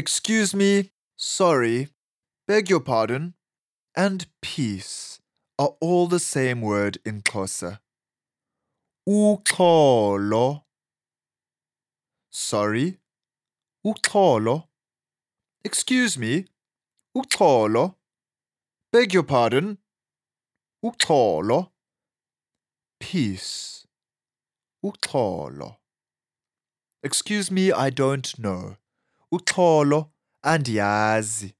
Excuse me, sorry, beg your pardon, and peace are all the same word in Xhosa. Uxolo. Sorry, uxolo. Excuse me, uxolo. Beg your pardon, uxolo. Peace, uxolo. Excuse me, I don't know. uxholo andiyazi.